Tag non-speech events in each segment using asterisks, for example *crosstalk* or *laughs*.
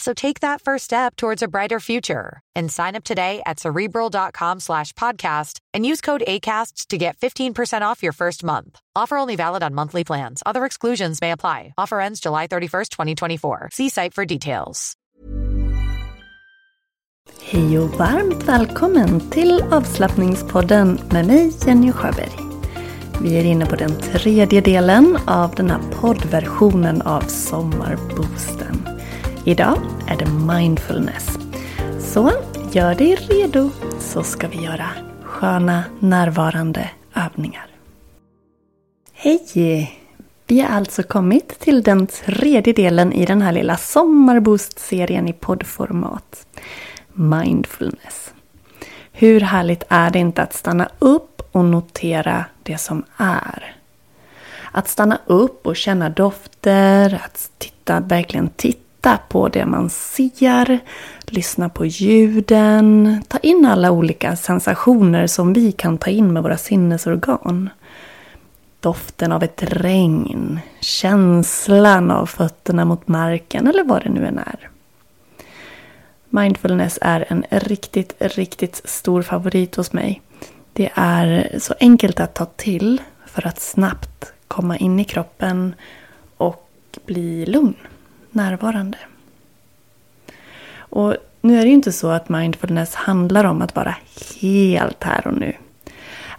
So take that first step towards a brighter future and sign up today at cerebral.com slash podcast and use code ACasts to get 15% off your first month. Offer only valid on monthly plans. Other exclusions may apply. Offer ends July 31st, 2024. See site for details. Hej och varmt välkommen till avslappningspodden med mig Jenny Sjöberg. Vi är inne på den tredje delen av den här poddversionen av Sommarboosten. Idag är det mindfulness. Så gör dig redo så ska vi göra sköna närvarande övningar. Hej! Vi har alltså kommit till den tredje delen i den här lilla sommarboost-serien i poddformat. Mindfulness. Hur härligt är det inte att stanna upp och notera det som är? Att stanna upp och känna dofter, att titta, verkligen titta titta på det man ser, lyssna på ljuden, ta in alla olika sensationer som vi kan ta in med våra sinnesorgan. Doften av ett regn, känslan av fötterna mot marken eller vad det nu än är. Mindfulness är en riktigt, riktigt stor favorit hos mig. Det är så enkelt att ta till för att snabbt komma in i kroppen och bli lugn närvarande. Och nu är det ju inte så att mindfulness handlar om att vara helt här och nu.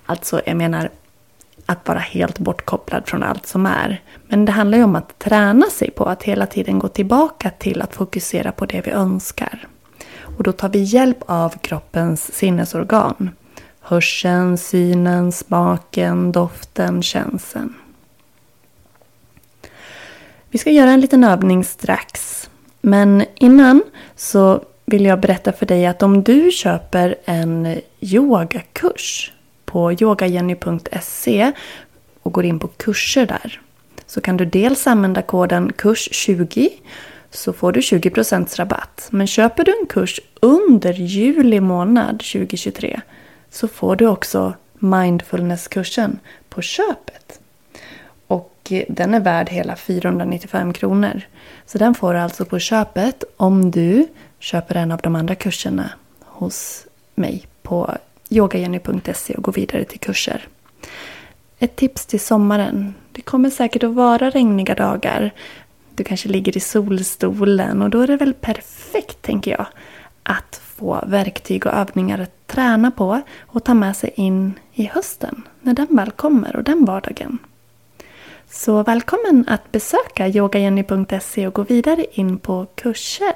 Alltså, jag menar att vara helt bortkopplad från allt som är. Men det handlar ju om att träna sig på att hela tiden gå tillbaka till att fokusera på det vi önskar. Och då tar vi hjälp av kroppens sinnesorgan. Hörseln, synen, smaken, doften, känseln. Vi ska göra en liten övning strax. Men innan så vill jag berätta för dig att om du köper en yogakurs på yogajenny.se och går in på kurser där så kan du dels använda koden KURS20 så får du 20% rabatt. Men köper du en kurs under juli månad 2023 så får du också mindfulnesskursen på köpet. Och den är värd hela 495 kronor. Så den får du alltså på köpet om du köper en av de andra kurserna hos mig på yogagenny.se och går vidare till kurser. Ett tips till sommaren. Det kommer säkert att vara regniga dagar. Du kanske ligger i solstolen och då är det väl perfekt, tänker jag, att få verktyg och övningar att träna på och ta med sig in i hösten, när den väl kommer och den vardagen. Så välkommen att besöka yogajenny.se och gå vidare in på kurser.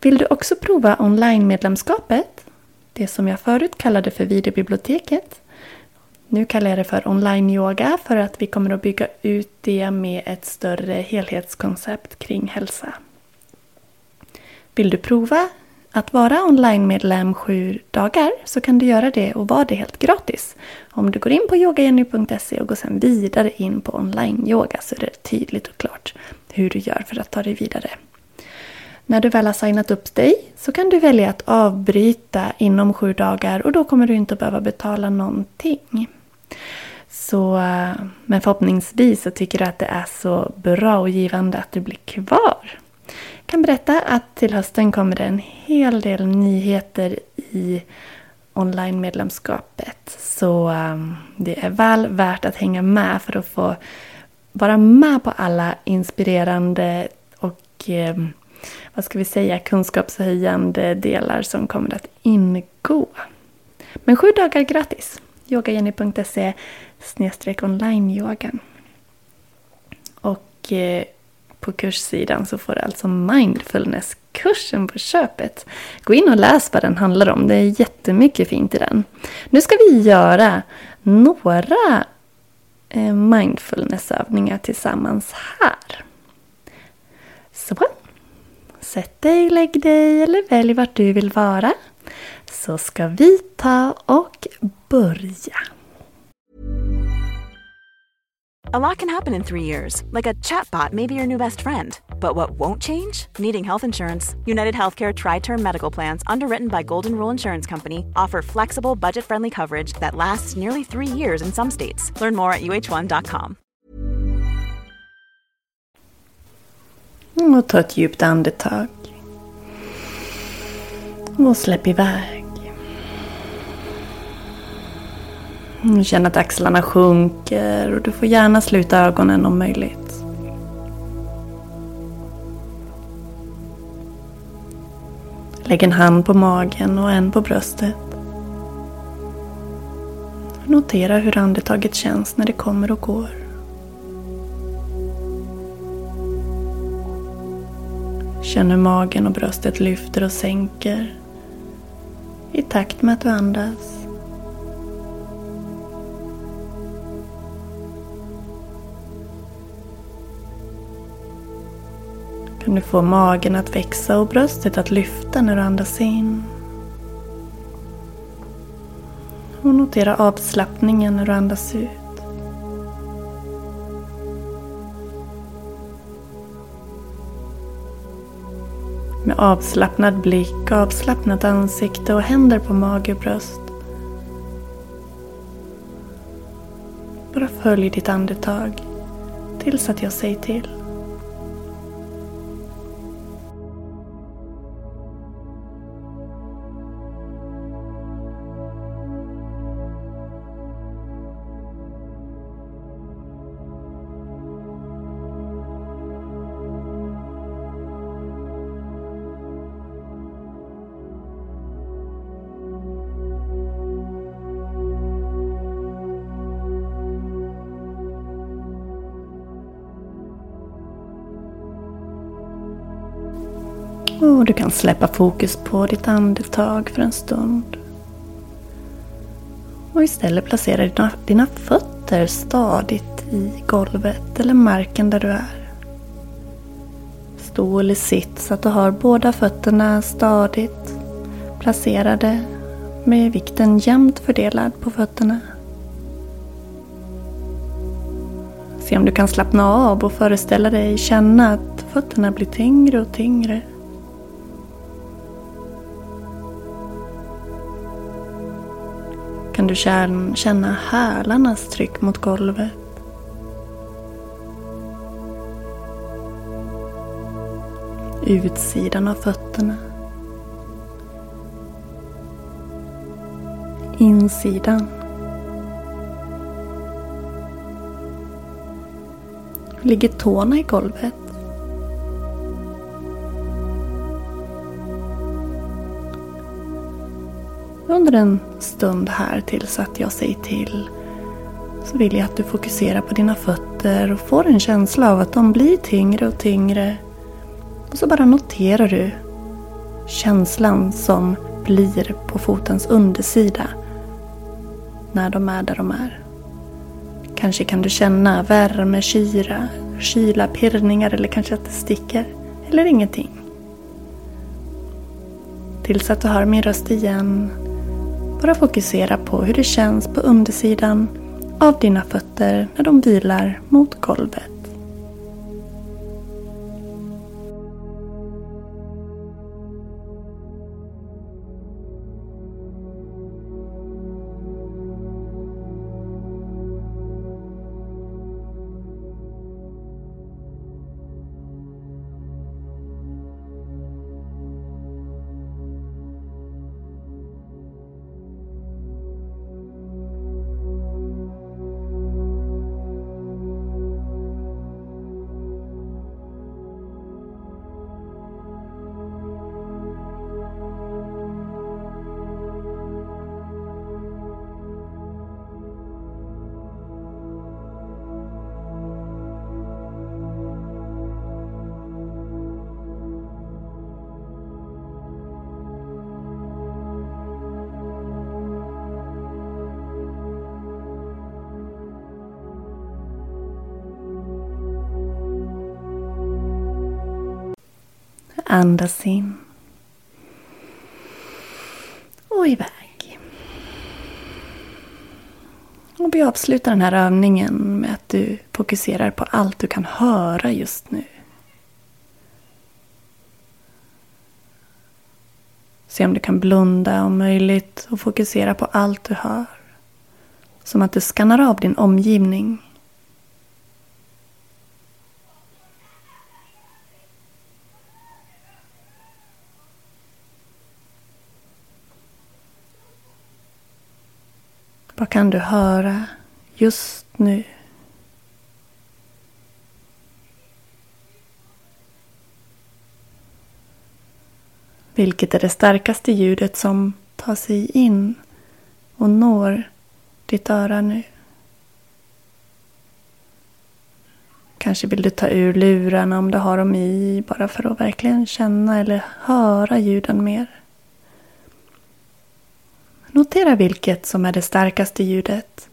Vill du också prova online-medlemskapet? Det som jag förut kallade för videobiblioteket. Nu kallar jag det för online-yoga för att vi kommer att bygga ut det med ett större helhetskoncept kring hälsa. Vill du prova att vara online-medlem sju dagar så kan du göra det och vara det helt gratis. Om du går in på yogagenny.se och går sedan vidare in på online-yoga så är det tydligt och klart hur du gör för att ta dig vidare. När du väl har signat upp dig så kan du välja att avbryta inom sju dagar och då kommer du inte behöva betala någonting. Så, eh, men förhoppningsvis så tycker du att det är så bra och givande att du blir kvar kan berätta att till hösten kommer det en hel del nyheter i online-medlemskapet. Så um, det är väl värt att hänga med för att få vara med på alla inspirerande och um, vad ska vi säga, kunskapshöjande delar som kommer att ingå. Men sju dagar gratis. yogajenny.se onlineyogan. Och eh, på kurssidan så får du alltså mindfulnesskursen på köpet. Gå in och läs vad den handlar om. Det är jättemycket fint i den. Nu ska vi göra några eh, mindfulnessövningar tillsammans här. Så. Sätt dig, lägg dig eller välj vart du vill vara. Så ska vi ta och börja. A lot can happen in three years, like a chatbot may be your new best friend. But what won't change? Needing health insurance. United Healthcare Tri Term Medical Plans, underwritten by Golden Rule Insurance Company, offer flexible, budget friendly coverage that lasts nearly three years in some states. Learn more at uh1.com. Och ta ett djupt andetag. Och släpp iväg. Mm, Känn att axlarna sjunker och du får gärna sluta ögonen om möjligt. Lägg en hand på magen och en på bröstet. Notera hur andetaget känns när det kommer och går. Känn hur magen och bröstet lyfter och sänker i takt med att du andas. Du få magen att växa och bröstet att lyfta när du andas in. Och notera avslappningen när du andas ut. Med avslappnad blick, avslappnat ansikte och händer på mage och bröst. Bara följ ditt andetag tills att jag säger till. Och du kan släppa fokus på ditt andetag för en stund. Och istället placera dina, dina fötter stadigt i golvet eller marken där du är. Stå eller sitt så att du har båda fötterna stadigt placerade med vikten jämnt fördelad på fötterna. Se om du kan slappna av och föreställa dig känna att fötterna blir tyngre och tyngre. Kan du känna hälarnas tryck mot golvet. Utsidan av fötterna. Insidan. Ligger tårna i golvet? Under en stund här tills att jag säger till så vill jag att du fokuserar på dina fötter och får en känsla av att de blir tyngre och tyngre. Och så bara noterar du känslan som blir på fotens undersida när de är där de är. Kanske kan du känna värme, kyra, kyla, pirrningar eller kanske att det sticker. Eller ingenting. Tills att du hör min röst igen bara fokusera på hur det känns på undersidan av dina fötter när de vilar mot golvet. Andas in. Och iväg. Och vi avslutar den här övningen med att du fokuserar på allt du kan höra just nu. Se om du kan blunda om möjligt och fokusera på allt du hör. Som att du skannar av din omgivning. Vad kan du höra just nu? Vilket är det starkaste ljudet som tar sig in och når ditt öra nu? Kanske vill du ta ur lurarna om du har dem i bara för att verkligen känna eller höra ljuden mer. Notera vilket som är det starkaste ljudet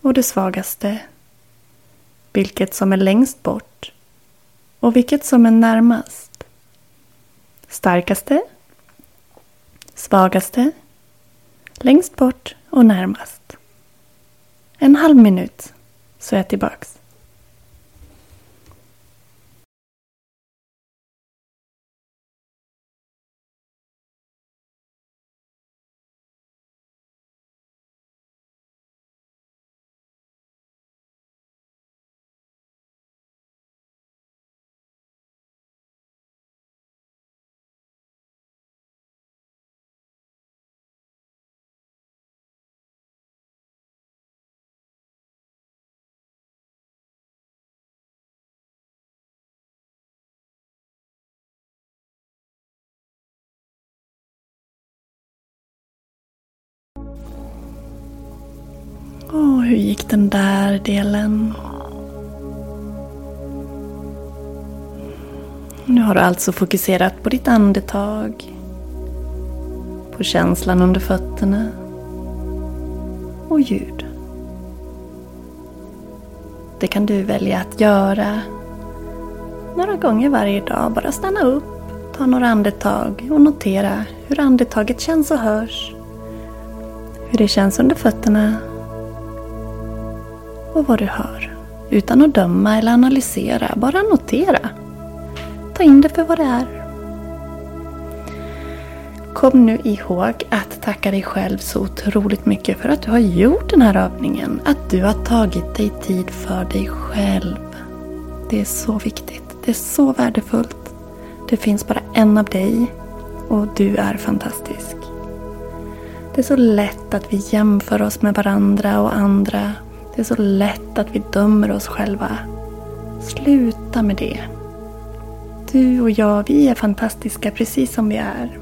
och det svagaste. Vilket som är längst bort och vilket som är närmast. Starkaste, svagaste, längst bort och närmast. En halv minut så är jag tillbaks. Och hur gick den där delen? Nu har du alltså fokuserat på ditt andetag, på känslan under fötterna och ljud. Det kan du välja att göra några gånger varje dag. Bara stanna upp, ta några andetag och notera hur andetaget känns och hörs. Hur det känns under fötterna och vad du hör. Utan att döma eller analysera, bara notera. Ta in det för vad det är. Kom nu ihåg att tacka dig själv så otroligt mycket för att du har gjort den här övningen. Att du har tagit dig tid för dig själv. Det är så viktigt. Det är så värdefullt. Det finns bara en av dig och du är fantastisk. Det är så lätt att vi jämför oss med varandra och andra det är så lätt att vi dömer oss själva. Sluta med det. Du och jag, vi är fantastiska precis som vi är.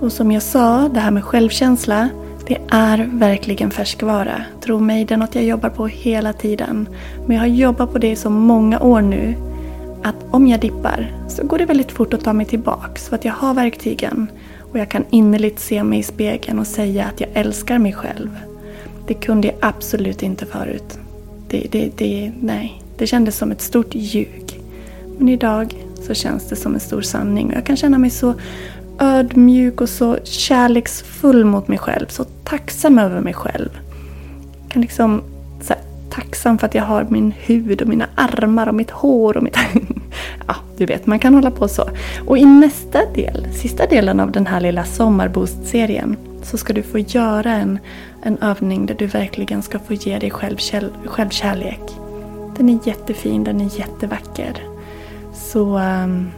Och som jag sa, det här med självkänsla, det är verkligen färskvara. Tro mig, det är något jag jobbar på hela tiden. Men jag har jobbat på det i så många år nu att om jag dippar så går det väldigt fort att ta mig tillbaks för att jag har verktygen och jag kan innerligt se mig i spegeln och säga att jag älskar mig själv. Det kunde jag absolut inte förut. Det, det, det, nej, det kändes som ett stort ljug. Men idag så känns det som en stor sanning. Och jag kan känna mig så ödmjuk och så kärleksfull mot mig själv. Så tacksam över mig själv. Jag kan liksom så här, tacksam för att jag har min hud och mina armar och mitt hår och mitt... *laughs* ja, du vet, man kan hålla på så. Och i nästa del, sista delen av den här lilla sommarboost-serien så ska du få göra en, en övning där du verkligen ska få ge dig själv självkärlek. Den är jättefin, den är jättevacker. Så um,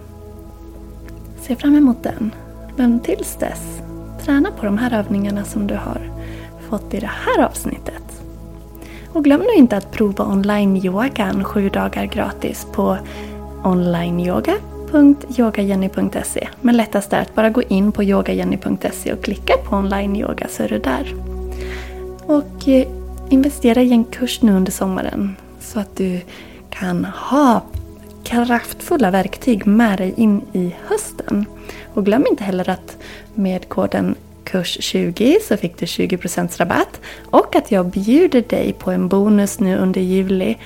se fram emot den. Men tills dess, träna på de här övningarna som du har fått i det här avsnittet. Och glöm nu inte att prova online-yogan sju dagar gratis på onlineyoga www.yogajenny.se Men lättast är att bara gå in på yogajenny.se och klicka på online yoga så är du där. Och eh, investera i en kurs nu under sommaren så att du kan ha kraftfulla verktyg med dig in i hösten. Och glöm inte heller att med koden kurs20 så fick du 20% rabatt och att jag bjuder dig på en bonus nu under juli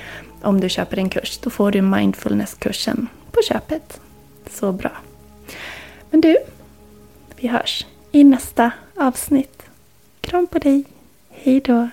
om du köper en kurs. Då får du mindfulnesskursen på köpet. Så bra. Men du, vi hörs i nästa avsnitt. Kram på dig. Hej då.